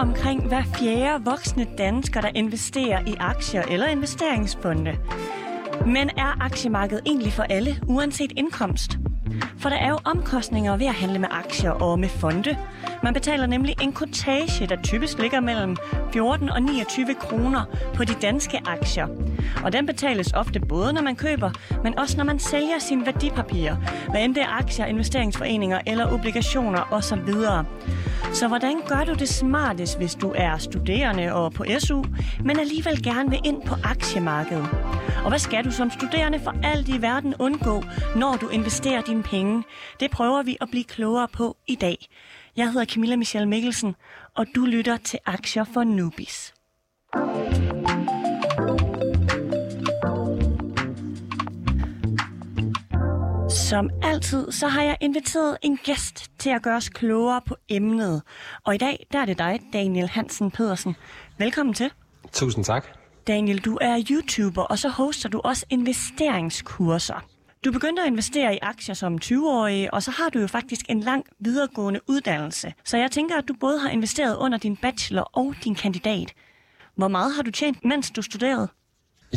omkring hver fjerde voksne dansker, der investerer i aktier eller investeringsfonde. Men er aktiemarkedet egentlig for alle, uanset indkomst? For der er jo omkostninger ved at handle med aktier og med fonde. Man betaler nemlig en kortage, der typisk ligger mellem 14 og 29 kroner på de danske aktier. Og den betales ofte både, når man køber, men også når man sælger sine værdipapirer. Hvad end det er aktier, investeringsforeninger eller obligationer osv. Så hvordan gør du det smartest, hvis du er studerende og på SU, men alligevel gerne vil ind på aktiemarkedet? Og hvad skal du som studerende for alt i verden undgå, når du investerer dine penge? Det prøver vi at blive klogere på i dag. Jeg hedder Camilla Michelle Mikkelsen, og du lytter til Aktier for Nubis. Som altid, så har jeg inviteret en gæst til at gøre os klogere på emnet. Og i dag, der er det dig, Daniel Hansen Pedersen. Velkommen til. Tusind tak. Daniel, du er YouTuber, og så hoster du også investeringskurser. Du begyndte at investere i aktier som 20-årig, og så har du jo faktisk en lang videregående uddannelse. Så jeg tænker, at du både har investeret under din bachelor og din kandidat. Hvor meget har du tjent, mens du studerede?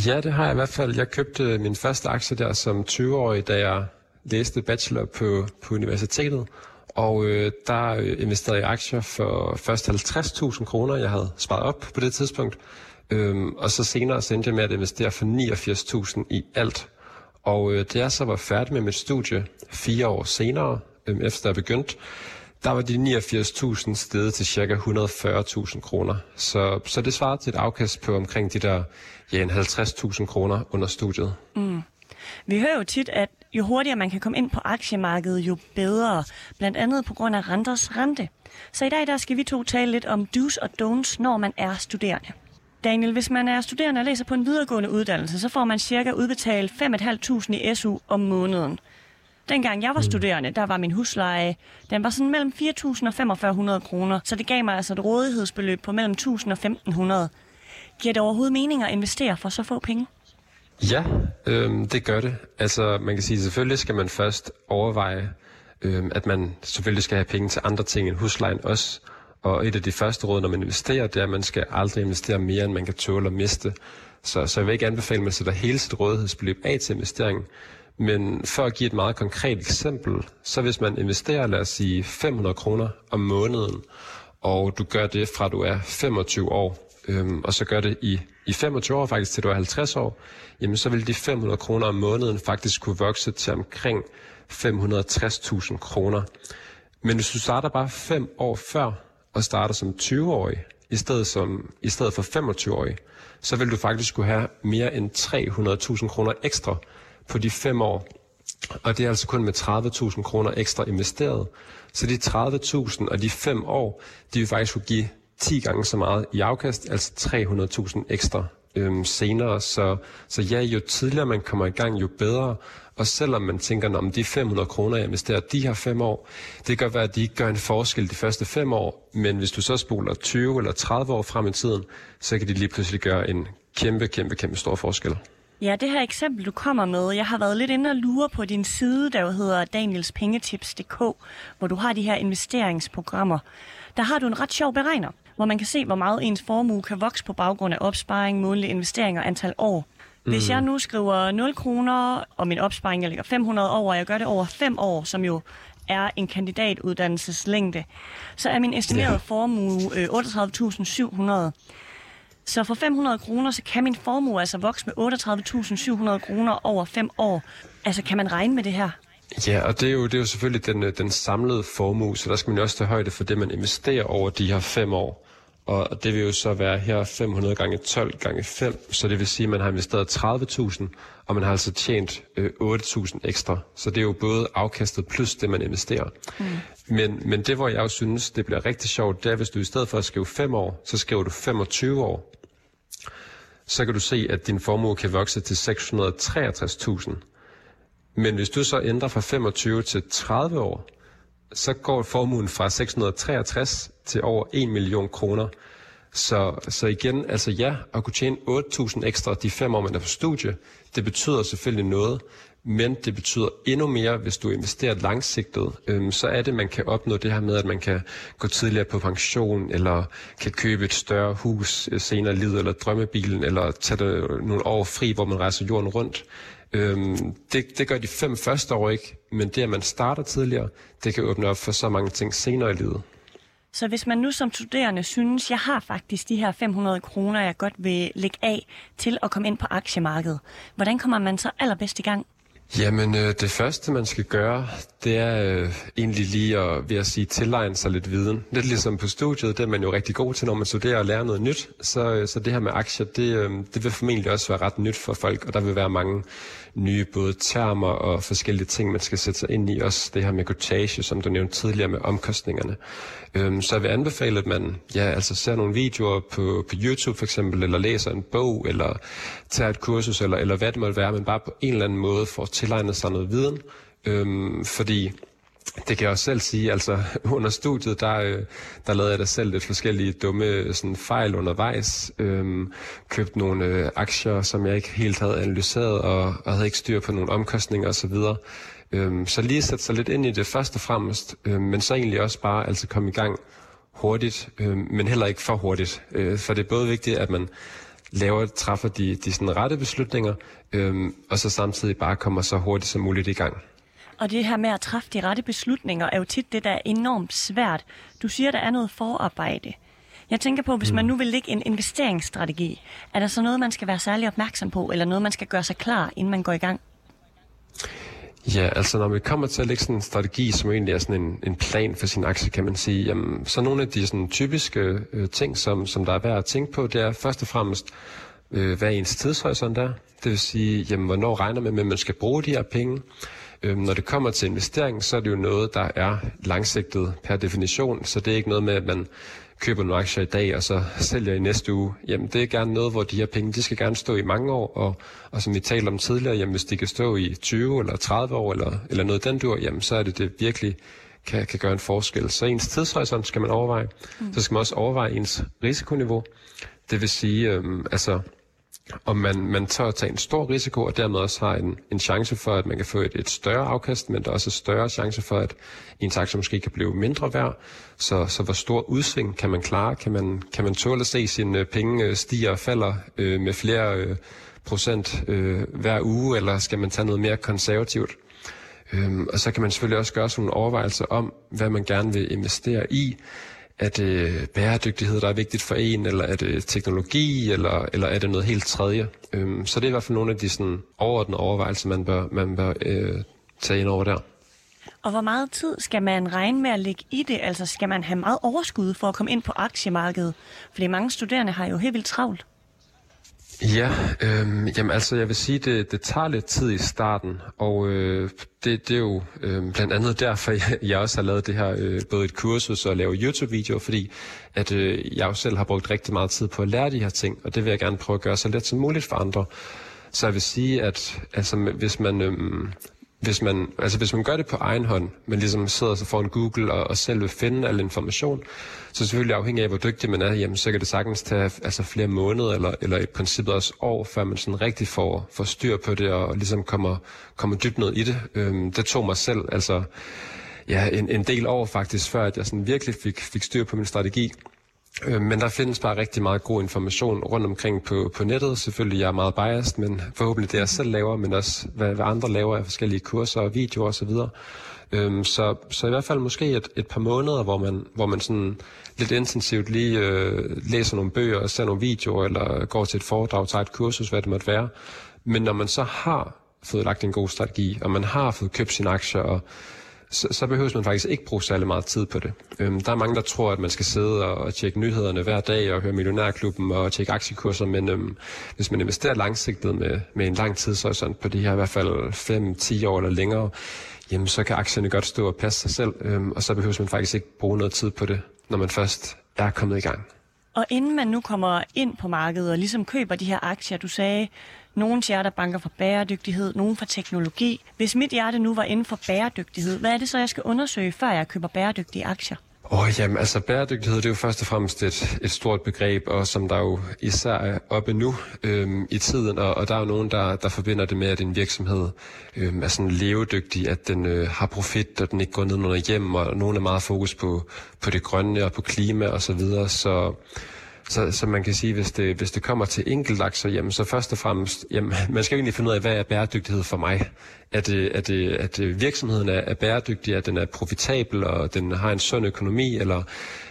Ja, det har jeg i hvert fald. Jeg købte min første aktie der som 20-årig, da jeg læste bachelor på, på universitetet. Og øh, der øh, investerede jeg i aktier for først 50.000 kroner, jeg havde sparet op på det tidspunkt. Øhm, og så senere så endte jeg med at investere for 89.000 i alt. Og øh, da jeg så var færdig med mit studie fire år senere, øh, efter jeg begyndte, der var de 89.000 steget til ca. 140.000 kroner. Så, så det svarer til et afkast på omkring de der ja, 50.000 kroner under studiet. Mm. Vi hører jo tit, at jo hurtigere man kan komme ind på aktiemarkedet, jo bedre. Blandt andet på grund af renters rente. Så i dag der skal vi to tale lidt om do's og don'ts, når man er studerende. Daniel, hvis man er studerende og læser på en videregående uddannelse, så får man cirka udbetalt 5.500 i SU om måneden. Dengang jeg var mm. studerende, der var min husleje, den var sådan mellem 4.000 og 4.500 kroner, så det gav mig altså et rådighedsbeløb på mellem 1.000 og 1.500. Giver det overhovedet mening at investere for så få penge? Ja, øh, det gør det. Altså, man kan sige, selvfølgelig skal man først overveje, øh, at man selvfølgelig skal have penge til andre ting end huslejen også. Og et af de første råd, når man investerer, det er, at man skal aldrig investere mere, end man kan tåle at miste. Så, så jeg vil ikke anbefale, at man sætter hele sit rådighedsbeløb af til investering. Men for at give et meget konkret eksempel, så hvis man investerer, lad os sige, 500 kroner om måneden, og du gør det fra du er 25 år, øhm, og så gør det i, i 25 år faktisk til du er 50 år, jamen så vil de 500 kroner om måneden faktisk kunne vokse til omkring 560.000 kroner. Men hvis du starter bare 5 år før, og starter som 20-årig, i stedet, som, i stedet for 25-årig, så vil du faktisk kunne have mere end 300.000 kroner ekstra på de 5 år. Og det er altså kun med 30.000 kroner ekstra investeret. Så de 30.000 og de 5 år, de vil faktisk kunne give 10 gange så meget i afkast, altså 300.000 ekstra øhm, senere. Så, så ja, jo tidligere man kommer i gang, jo bedre. Og selvom man tænker, at de 500 kroner, jeg investerer de her fem år, det kan være, at de ikke gør en forskel de første fem år, men hvis du så spoler 20 eller 30 år frem i tiden, så kan de lige pludselig gøre en kæmpe, kæmpe, kæmpe stor forskel. Ja, det her eksempel, du kommer med, jeg har været lidt inde og lure på din side, der hedder danielspengetips.dk, hvor du har de her investeringsprogrammer. Der har du en ret sjov beregner, hvor man kan se, hvor meget ens formue kan vokse på baggrund af opsparing, månedlige investeringer og antal år. Hvis jeg mm. nu skriver 0 kroner, og min opsparing jeg lægger 500 over, og jeg gør det over 5 år, som jo er en kandidatuddannelseslængde, så er min estimerede ja. formue øh, 38.700. Så for 500 kroner, så kan min formue altså vokse med 38.700 kroner over 5 år. Altså, kan man regne med det her? Ja, og det er jo, det er jo selvfølgelig den, øh, den samlede formue, så der skal man jo også tage højde for det, man investerer over de her 5 år. Og det vil jo så være her 500 gange 12 gange 5, så det vil sige, at man har investeret 30.000, og man har altså tjent øh, 8.000 ekstra. Så det er jo både afkastet plus det, man investerer. Mm. Men, men det, hvor jeg jo synes, det bliver rigtig sjovt, det er, hvis du i stedet for at skrive 5 år, så skriver du 25 år. Så kan du se, at din formue kan vokse til 663.000. Men hvis du så ændrer fra 25 til 30 år, så går formuen fra 663 til over 1 million kroner. Så, så igen, altså ja, at kunne tjene 8.000 ekstra de fem år, man er på studie, det betyder selvfølgelig noget. men det betyder endnu mere, hvis du investerer langsigtet, øhm, så er det, man kan opnå det her med, at man kan gå tidligere på pension, eller kan købe et større hus øh, senere i livet, eller drømmebilen, eller tage det øh, nogle år fri, hvor man rejser jorden rundt. Øhm, det, det gør de fem første år ikke, men det, at man starter tidligere, det kan åbne op for så mange ting senere i livet. Så hvis man nu som studerende synes, jeg har faktisk de her 500 kroner, jeg godt vil lægge af til at komme ind på aktiemarkedet, hvordan kommer man så allerbedst i gang? Jamen, øh, det første, man skal gøre, det er øh, egentlig lige at, ved at sige, tilegne sig lidt viden. Lidt ligesom på studiet, det er man jo rigtig god til, når man studerer og lærer noget nyt. Så, øh, så det her med aktier, det, øh, det vil formentlig også være ret nyt for folk, og der vil være mange nye både termer og forskellige ting, man skal sætte sig ind i. Også det her med cottage, som du nævnte tidligere med omkostningerne. Øh, så jeg vil anbefale, at man ja, altså ser nogle videoer på, på YouTube for eksempel, eller læser en bog, eller tager et kursus, eller, eller hvad det måtte være, men bare på en eller anden måde får tilegnet sig noget viden. Øhm, fordi det kan jeg også selv sige, altså under studiet, der, øh, der lavede jeg da selv lidt forskellige dumme sådan, fejl undervejs. Øhm, købte nogle øh, aktier, som jeg ikke helt havde analyseret, og, og havde ikke styr på nogle omkostninger osv. Øhm, så lige sætte sig lidt ind i det først og fremmest, øhm, men så egentlig også bare altså komme i gang hurtigt, øhm, men heller ikke for hurtigt. Øh, for det er både vigtigt, at man laver, træffer de, de sådan rette beslutninger, øhm, og så samtidig bare kommer så hurtigt som muligt i gang. Og det her med at træffe de rette beslutninger er jo tit det, der er enormt svært. Du siger, der er noget forarbejde. Jeg tænker på, hvis man mm. nu vil lægge en investeringsstrategi, er der så noget, man skal være særlig opmærksom på, eller noget, man skal gøre sig klar, inden man går i gang? Ja, altså når vi kommer til at lægge sådan en strategi, som egentlig er sådan en, en plan for sin aktie, kan man sige, jamen, så nogle af de sådan typiske øh, ting, som, som der er værd at tænke på, det er først og fremmest, øh, hvad ens tidshorisont er. Det vil sige, jamen, hvornår regner man med, at man skal bruge de her penge. Øh, når det kommer til investering, så er det jo noget, der er langsigtet per definition, så det er ikke noget med, at man køber nogle aktier i dag, og så sælger i næste uge. Jamen, det er gerne noget, hvor de her penge, de skal gerne stå i mange år, og, og som vi talte om tidligere, jamen, hvis de kan stå i 20 eller 30 år, eller, eller noget den dur, jamen, så er det det virkelig kan, kan gøre en forskel. Så ens tidshorisont skal man overveje. Mm. Så skal man også overveje ens risikoniveau. Det vil sige, øhm, altså, og man, man tør at tage en stor risiko, og dermed også har en, en chance for, at man kan få et, et større afkast, men der er også en større chance for, at ens aktie måske kan blive mindre værd. Så, så hvor stor udsving kan man klare? Kan man, kan man tåle at se sine øh, penge øh, stiger stige og falder øh, med flere øh, procent øh, hver uge, eller skal man tage noget mere konservativt? Øhm, og så kan man selvfølgelig også gøre sådan nogle overvejelser om, hvad man gerne vil investere i. Er det bæredygtighed, der er vigtigt for en, eller er det teknologi, eller, eller er det noget helt tredje? Øhm, så det er i hvert fald nogle af de sådan, overordnede overvejelser, man bør, man bør øh, tage ind over der. Og hvor meget tid skal man regne med at lægge i det? Altså skal man have meget overskud for at komme ind på aktiemarkedet? Fordi mange studerende har jo helt vildt travlt. Ja, øh, jamen altså jeg vil sige, det, det tager lidt tid i starten, og øh, det, det er jo øh, blandt andet derfor, jeg, jeg også har lavet det her, øh, både et kursus og lave YouTube-videoer, fordi at øh, jeg jo selv har brugt rigtig meget tid på at lære de her ting, og det vil jeg gerne prøve at gøre så let som muligt for andre. Så jeg vil sige, at altså, hvis man øh, hvis man, altså hvis man gør det på egen hånd, men ligesom sidder så foran Google og, og selv vil finde al information, så selvfølgelig afhængig af, hvor dygtig man er, jamen, så kan det sagtens tage altså, flere måneder, eller, eller i princippet også år, før man sådan rigtig får, får styr på det, og ligesom kommer, kommer dybt ned i det. Øhm, det tog mig selv, altså ja, en, en del år faktisk, før at jeg sådan virkelig fik, fik styr på min strategi. Øh, men der findes bare rigtig meget god information rundt omkring på, på nettet. Selvfølgelig jeg er meget biased, men forhåbentlig det jeg selv laver, men også hvad, hvad andre laver af forskellige kurser og videoer osv. Øhm, så, så i hvert fald måske et, et par måneder, hvor man, hvor man sådan lidt intensivt lige øh, læser nogle bøger og ser nogle videoer, eller går til et foredrag, tager et kursus, hvad det måtte være. Men når man så har fået lagt en god strategi, og man har fået købt sine aktier, og så, så behøver man faktisk ikke bruge særlig meget tid på det. Øhm, der er mange, der tror, at man skal sidde og, og tjekke nyhederne hver dag og høre Millionærklubben og tjekke aktiekurser, men øhm, hvis man investerer langsigtet med, med en lang tidshorisont på de her i hvert fald 5-10 år eller længere, jamen så kan aktierne godt stå og passe sig selv, øhm, og så behøver man faktisk ikke bruge noget tid på det, når man først er kommet i gang. Og inden man nu kommer ind på markedet og ligesom køber de her aktier, du sagde, nogle hjerter banker for bæredygtighed, nogle for teknologi. Hvis mit hjerte nu var inden for bæredygtighed, hvad er det så, jeg skal undersøge, før jeg køber bæredygtige aktier? Åh, oh, jamen, altså bæredygtighed, det er jo først og fremmest et, et stort begreb, og som der jo især er oppe nu øhm, i tiden, og, og der er jo nogen, der, der forbinder det med, at en virksomhed øhm, er sådan levedygtig, at den øh, har profit, og den ikke går ned under hjem, og nogen er meget fokus på, på det grønne og på klima og så videre, så så, så man kan sige, hvis det, hvis det kommer til enkeltaktier, jamen så først og fremmest, jamen, man skal jo egentlig finde ud af, hvad er bæredygtighed for mig? Er det, er det, at virksomheden er, er bæredygtig, at den er profitabel, og den har en sund økonomi, eller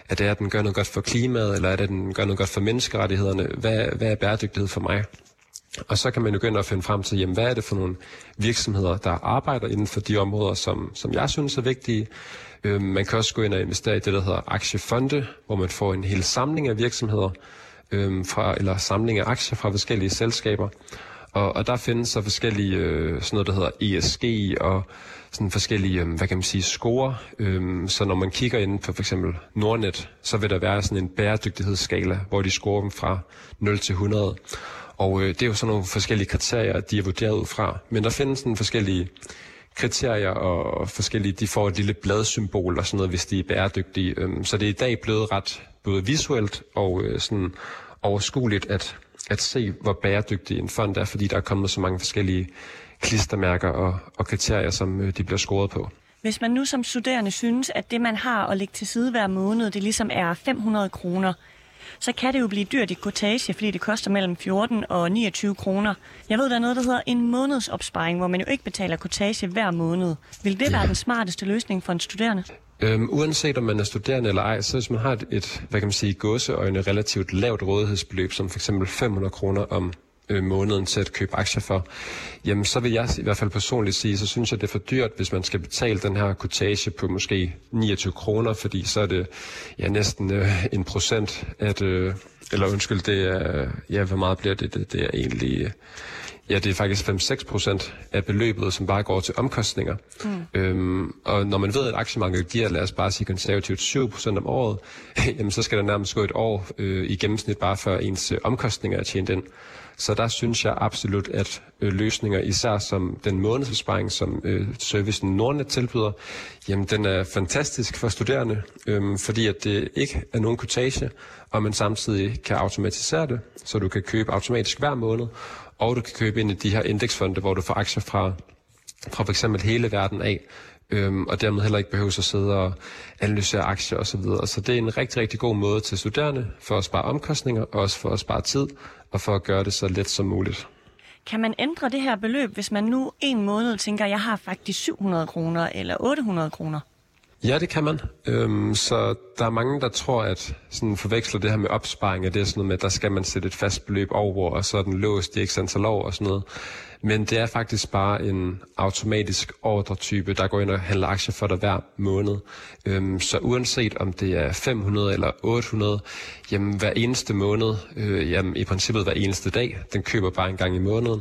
er det, at den gør noget godt for klimaet, eller er det, at den gør noget godt for menneskerettighederne? Hvad, hvad er bæredygtighed for mig? Og så kan man jo begynde at finde frem til, jamen, hvad er det for nogle virksomheder, der arbejder inden for de områder, som, som jeg synes er vigtige. Øh, man kan også gå ind og investere i det, der hedder aktiefonde, hvor man får en hel samling af virksomheder, øh, fra, eller samling af aktier fra forskellige selskaber. Og, og der findes så forskellige, øh, sådan noget, der hedder ESG og sådan forskellige, øh, hvad kan man sige, score. Øh, så når man kigger ind på for eksempel Nordnet, så vil der være sådan en bæredygtighedsskala, hvor de scorer dem fra 0 til 100. Og øh, det er jo sådan nogle forskellige kriterier, de er vurderet ud fra. Men der findes sådan forskellige kriterier og forskellige, de får et lille bladsymbol og sådan noget, hvis de er bæredygtige. Øhm, så det er i dag blevet ret både visuelt og øh, sådan overskueligt at, at se, hvor bæredygtig en fond er, fordi der er kommet så mange forskellige klistermærker og, og kriterier, som øh, de bliver scoret på. Hvis man nu som studerende synes, at det man har at lægge til side hver måned, det ligesom er 500 kroner, så kan det jo blive dyrt i kortage, fordi det koster mellem 14 og 29 kroner. Jeg ved, der er noget, der hedder en månedsopsparing, hvor man jo ikke betaler kortage hver måned. Vil det være den smarteste løsning for en studerende? Øhm, uanset om man er studerende eller ej, så hvis man har et, et hvad kan man sige, gåseøjne relativt lavt rådighedsbeløb, som f.eks. 500 kroner om øh, måneden til at købe aktier for, jamen så vil jeg i hvert fald personligt sige, så synes jeg, det er for dyrt, hvis man skal betale den her kortage på måske 29 kroner, fordi så er det ja, næsten øh, en procent at, øh, eller undskyld, det er, ja, hvor meget bliver det? Det, det er egentlig, ja, det er faktisk 5-6 procent af beløbet, som bare går til omkostninger. Mm. Øhm, og når man ved, at aktiemarkedet giver, lad os bare sige konservativt 7 procent om året, jamen så skal der nærmest gå et år øh, i gennemsnit bare før ens øh, omkostninger er tjent ind. Så der synes jeg absolut, at øh, løsninger, især som den månedsbesparing, som øh, servicen Nordnet tilbyder, jamen den er fantastisk for studerende, øh, fordi at det ikke er nogen kortage, og man samtidig kan automatisere det, så du kan købe automatisk hver måned, og du kan købe ind i de her indeksfonde, hvor du får aktier fra, fra for eksempel hele verden af, øhm, og dermed heller ikke behøver at sidde og analysere aktier osv. Så, videre. så det er en rigtig, rigtig god måde til studerende for at spare omkostninger, og også for at spare tid, og for at gøre det så let som muligt. Kan man ændre det her beløb, hvis man nu en måned tænker, at jeg har faktisk 700 kroner eller 800 kroner? Ja, det kan man. Øhm, så der er mange, der tror, at sådan forveksler det her med opsparing, at det er sådan noget med, at der skal man sætte et fast beløb over, og så er den låst i ikke antal år og sådan noget. Men det er faktisk bare en automatisk ordretype, der går ind og handler aktier for dig hver måned. Øhm, så uanset om det er 500 eller 800, jamen hver eneste måned, øh, jamen i princippet hver eneste dag, den køber bare en gang i måneden,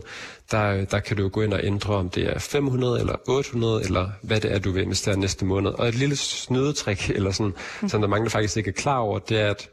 der, der kan du gå ind og ændre, om det er 500 eller 800, eller hvad det er, du vil investere næste måned. Og et lille snydetrik, eller sådan, mm. som der mange faktisk ikke er klar over, det er, at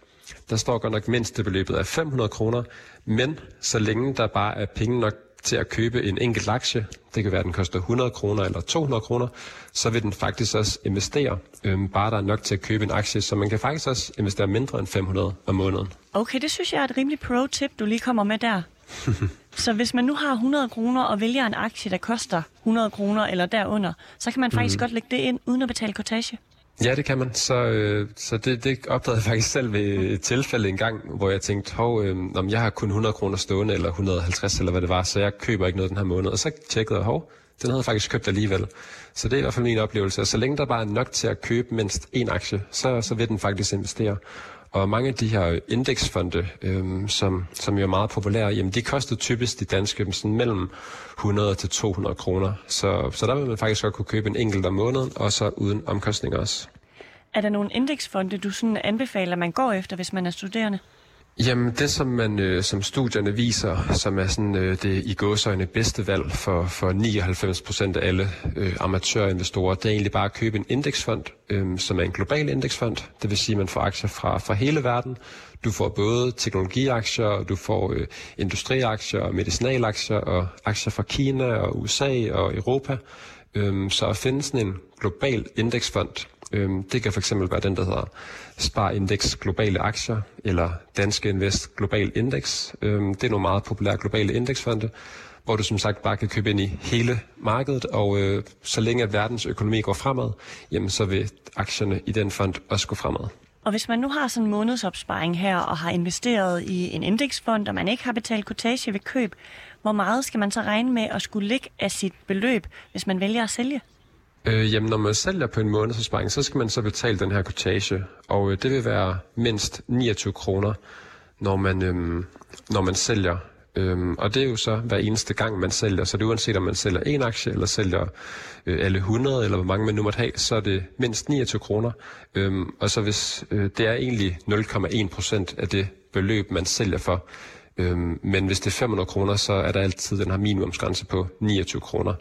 der står godt nok mindstebeløbet af 500 kroner, men så længe der bare er penge nok til at købe en enkelt aktie, det kan være, at den koster 100 kroner eller 200 kroner, så vil den faktisk også investere, øhm, bare der er nok til at købe en aktie, så man kan faktisk også investere mindre end 500 om måneden. Okay, det synes jeg er et rimelig pro-tip, du lige kommer med der. så hvis man nu har 100 kroner og vælger en aktie, der koster 100 kroner eller derunder, så kan man faktisk mm. godt lægge det ind uden at betale kortage. Ja, det kan man. Så, øh, så det, det opdagede jeg faktisk selv ved et tilfælde en gang, hvor jeg tænkte, hov, øh, om jeg har kun 100 kroner stående, eller 150, eller hvad det var, så jeg køber ikke noget den her måned. Og så tjekkede jeg, hov, den havde jeg faktisk købt alligevel. Så det er i hvert fald min oplevelse. Og så længe der bare er nok til at købe mindst en aktie, så, så vil den faktisk investere. Og mange af de her indeksfonde, øhm, som, som jo er meget populære, jamen de koster typisk de danske sådan mellem 100 til 200 kroner. Så, så der vil man faktisk godt kunne købe en enkelt om måneden, og så uden omkostninger også. Er der nogle indeksfonde, du sådan anbefaler, man går efter, hvis man er studerende? Jamen det, som man øh, som studierne viser, som er sådan øh, det i gåsøjne bedste valg for, for 99 procent af alle øh, amatørinvestorer, det er egentlig bare at købe en indeksfond, øh, som er en global indeksfond. Det vil sige, at man får aktier fra, fra hele verden. Du får både teknologiaktier, du får øh, industriaktier og medicinalaktier og aktier fra Kina og USA og Europa. Øh, så at finde sådan en global indeksfond, Øhm, det kan fx være den, der hedder Spar Index Globale Aktier, eller Danske Invest Global Index. Øhm, det er nogle meget populære globale indeksfonde, hvor du som sagt bare kan købe ind i hele markedet, og øh, så længe at verdens økonomi går fremad, jamen så vil aktierne i den fond også gå fremad. Og hvis man nu har sådan en månedsopsparing her, og har investeret i en indeksfond, og man ikke har betalt kortage ved køb, hvor meget skal man så regne med at skulle ligge af sit beløb, hvis man vælger at sælge? Øh, jamen, når man sælger på en månedsopsparing, så skal man så betale den her kortage, og øh, det vil være mindst 29 kroner, når man, øh, når man sælger Øh, og det er jo så hver eneste gang, man sælger. Så det er uanset om man sælger en aktie, eller sælger øh, alle 100, eller hvor mange man nu måtte have, så er det mindst 29 kroner. Øh, og så hvis øh, det er egentlig 0,1 procent af det beløb, man sælger for. Øhm, men hvis det er 500 kroner, så er der altid den her minimumsgrænse på 29 kroner.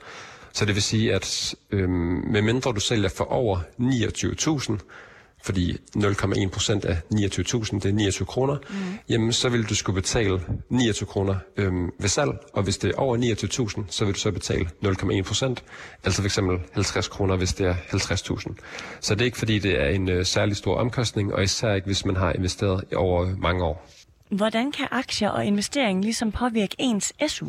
Så det vil sige, at øhm, med mindre du sælger for over 29.000, fordi 0,1 procent af 29.000, det er 29 kroner, mm. jamen så vil du skulle betale 29 kroner øhm, ved salg, og hvis det er over 29.000, så vil du så betale 0,1 procent, altså f.eks. 50 kroner, hvis det er 50.000. Så det er ikke fordi, det er en øh, særlig stor omkostning, og især ikke, hvis man har investeret over mange år. Hvordan kan aktier og investering ligesom påvirke ens SU?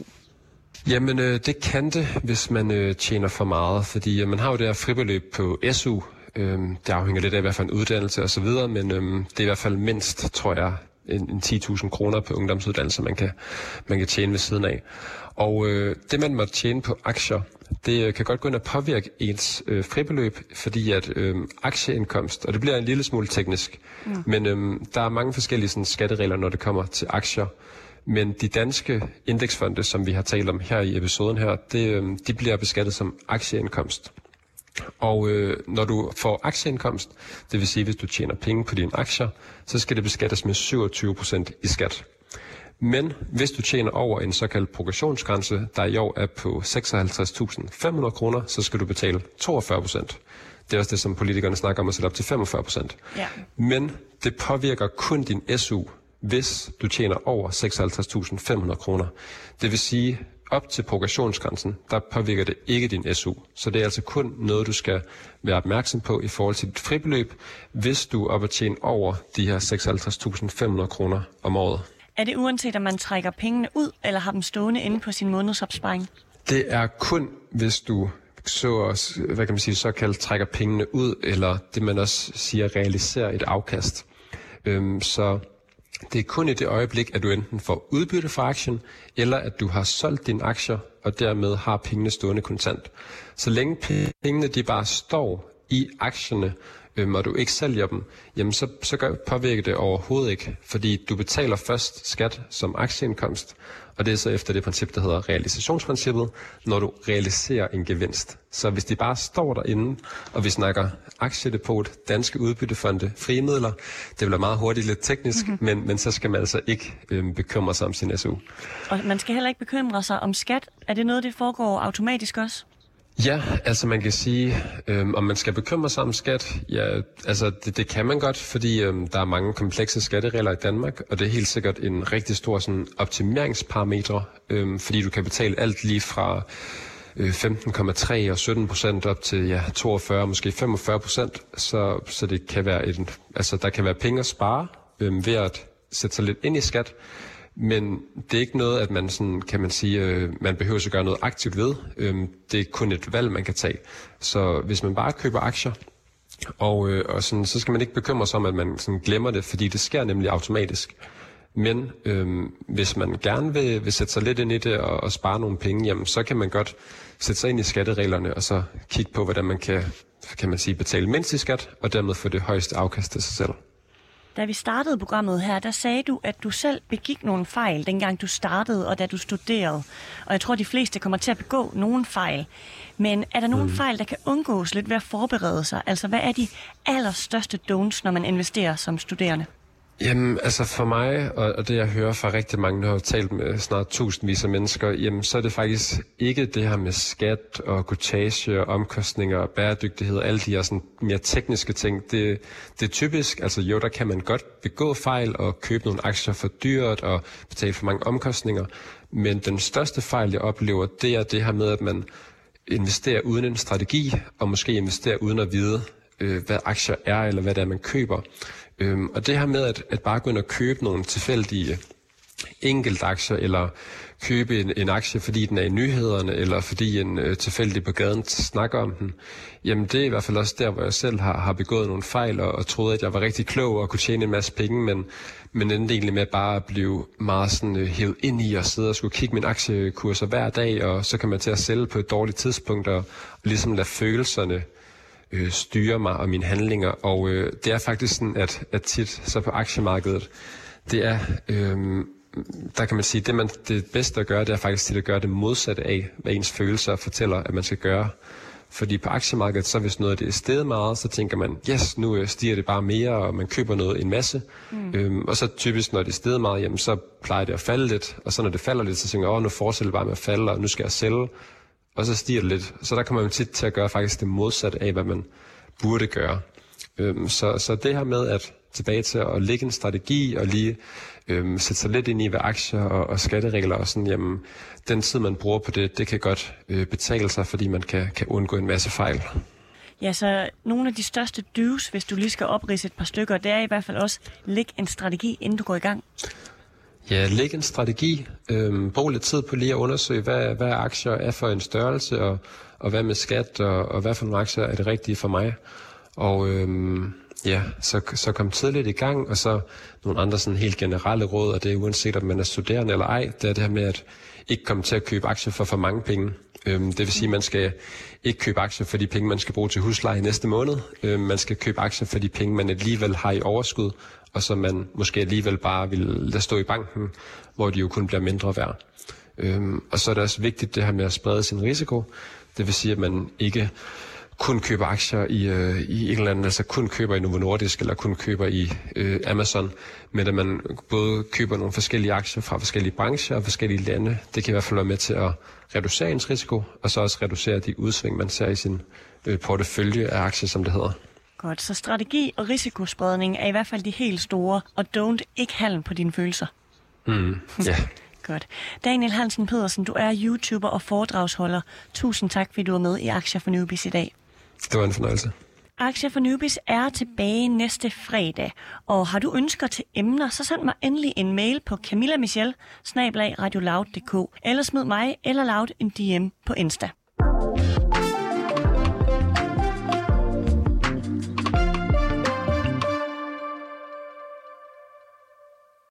Jamen, øh, det kan det, hvis man øh, tjener for meget, fordi øh, man har jo det her fribeløb på SU, Øhm, det afhænger lidt af, hvad for en uddannelse og så videre, men øhm, det er i hvert fald mindst, tror jeg, en, en 10.000 kroner på ungdomsuddannelse, man kan, man kan tjene ved siden af. Og øh, det, man må tjene på aktier, det øh, kan godt gå ind og påvirke ens øh, fribeløb, fordi at øh, aktieindkomst, og det bliver en lille smule teknisk, mm. men øh, der er mange forskellige sådan, skatteregler, når det kommer til aktier. Men de danske indeksfonde, som vi har talt om her i episoden her, det, øh, de bliver beskattet som aktieindkomst. Og øh, når du får aktieindkomst, det vil sige, hvis du tjener penge på dine aktier, så skal det beskattes med 27% i skat. Men hvis du tjener over en såkaldt progressionsgrænse, der i år er på 56.500 kroner, så skal du betale 42 procent. Det er også det, som politikerne snakker om at sætte op til 45 procent. Ja. Men det påvirker kun din SU, hvis du tjener over 56.500 kroner. Det vil sige, op til progressionsgrænsen, der påvirker det ikke din SU. Så det er altså kun noget, du skal være opmærksom på i forhold til dit fribeløb, hvis du er op at tjene over de her 56.500 kroner om året. Er det uanset, om man trækker pengene ud, eller har dem stående inde på sin månedsopsparing? Det er kun, hvis du så hvad kan man sige, såkaldt trækker pengene ud, eller det man også siger, realiserer et afkast. Øhm, så det er kun i det øjeblik, at du enten får udbytte fra aktien, eller at du har solgt dine aktier, og dermed har pengene stående kontant. Så længe pengene de bare står i aktierne, øhm, og du ikke sælger dem, jamen så, så gør, påvirker det overhovedet ikke, fordi du betaler først skat som aktieindkomst, og det er så efter det princip, der hedder realisationsprincippet, når du realiserer en gevinst. Så hvis de bare står derinde, og vi snakker aktiedepot, danske udbyttefonde, frie midler, det bliver meget hurtigt lidt teknisk, mm-hmm. men, men så skal man altså ikke øhm, bekymre sig om sin SU. Og man skal heller ikke bekymre sig om skat. Er det noget, det foregår automatisk også? Ja, altså man kan sige, øhm, om man skal bekymre sig om skat, ja, altså det, det kan man godt, fordi øhm, der er mange komplekse skatteregler i Danmark, og det er helt sikkert en rigtig stor sådan, optimeringsparametre, øhm, fordi du kan betale alt lige fra øh, 15,3 og 17 procent op til ja, 42, måske 45 procent, så, så det kan være en, altså der kan være penge at spare øhm, ved at sætte sig lidt ind i skat, men det er ikke noget, at man sådan, kan man sige, øh, man behøver at gøre noget aktivt ved. Øhm, det er kun et valg, man kan tage. Så hvis man bare køber aktier, og, øh, og sådan, så skal man ikke bekymre sig om, at man sådan glemmer det, fordi det sker nemlig automatisk. Men øhm, hvis man gerne vil, vil sætte sig lidt ind i det og, og spare nogle penge, jamen, så kan man godt sætte sig ind i skattereglerne og så kigge på, hvordan man kan, kan man sige, betale mindst i skat, og dermed få det højeste afkast til sig selv. Da vi startede programmet her, der sagde du, at du selv begik nogle fejl, dengang du startede og da du studerede. Og jeg tror, de fleste kommer til at begå nogle fejl. Men er der nogle mm. fejl, der kan undgås lidt ved at forberede sig? Altså, hvad er de allerstørste don'ts, når man investerer som studerende? Jamen, altså for mig, og, og det jeg hører fra rigtig mange, der har talt med snart tusindvis af mennesker, jamen så er det faktisk ikke det her med skat og kutage og omkostninger og bæredygtighed og alle de her sådan mere tekniske ting. Det, det er typisk, altså jo, der kan man godt begå fejl og købe nogle aktier for dyrt og betale for mange omkostninger, men den største fejl, jeg oplever, det er det her med, at man investerer uden en strategi, og måske investerer uden at vide, øh, hvad aktier er, eller hvad det er, man køber. Øhm, og det her med at, at bare gå ind og købe nogle tilfældige enkeltaktier, eller købe en, en aktie, fordi den er i nyhederne, eller fordi en øh, tilfældig på gaden snakker om den, jamen det er i hvert fald også der, hvor jeg selv har, har begået nogle fejl, og, og troede, at jeg var rigtig klog og kunne tjene en masse penge, men, men endte egentlig med bare at blive meget sådan øh, hævet ind i og sidde og skulle kigge min aktiekurser hver dag, og så kan man til at sælge på et dårligt tidspunkt, og, og ligesom lade følelserne øh, styre mig og mine handlinger. Og øh, det er faktisk sådan, at, at tit så på aktiemarkedet, det er, øh, der kan man sige, det, man, det bedste at gøre, det er faktisk til at gøre det modsatte af, hvad ens følelser fortæller, at man skal gøre. Fordi på aktiemarkedet, så hvis noget af det er steget meget, så tænker man, yes, nu øh, stiger det bare mere, og man køber noget en masse. Mm. Øhm, og så typisk, når det er steget meget, jamen, så plejer det at falde lidt. Og så når det falder lidt, så tænker jeg, åh, nu fortsætter det bare med at falde, og nu skal jeg sælge. Og så stiger det lidt. Så der kommer man tit til at gøre faktisk det modsatte af, hvad man burde gøre. Øhm, så, så det her med at tilbage til at lægge en strategi og lige øhm, sætte sig lidt ind i, hvad aktier og, og skatteregler og sådan, jamen, den tid, man bruger på det, det kan godt øh, betale sig, fordi man kan, kan undgå en masse fejl. Ja, så nogle af de største dyves, hvis du lige skal oprise et par stykker, det er i hvert fald også, læg en strategi, inden du går i gang. Ja, læg en strategi. Øhm, brug lidt tid på lige at undersøge, hvad, hvad aktier er for en størrelse, og, og hvad med skat, og, og hvad for nogle aktier er det rigtige for mig. Og øhm, ja, så, så kom tidligt i gang, og så nogle andre sådan helt generelle råd, og det er uanset om man er studerende eller ej, det er det her med at ikke komme til at købe aktier for for mange penge. Øhm, det vil sige, at man skal ikke købe aktier for de penge, man skal bruge til husleje næste måned. Øhm, man skal købe aktier for de penge, man alligevel har i overskud, og som man måske alligevel bare vil lade stå i banken, hvor de jo kun bliver mindre værd. Øhm, og så er det også vigtigt det her med at sprede sin risiko. Det vil sige, at man ikke kun køber aktier i, øh, i et eller andet, altså kun køber i Novo Nordisk, eller kun køber i øh, Amazon, men at man både køber nogle forskellige aktier fra forskellige brancher og forskellige lande. Det kan i hvert fald være med til at reducere ens risiko, og så også reducere de udsving, man ser i sin øh, portefølje af aktier, som det hedder. Godt, så strategi og risikospredning er i hvert fald de helt store, og don't ikke handle på dine følelser. Mm, ja. Godt. Daniel Hansen Pedersen, du er YouTuber og foredragsholder. Tusind tak, fordi du var med i Aktier for Newbies i dag. Det var en fornøjelse. Aktier for Newbies er tilbage næste fredag, og har du ønsker til emner, så send mig endelig en mail på camillamichelle eller smid mig eller Loud en DM på Insta.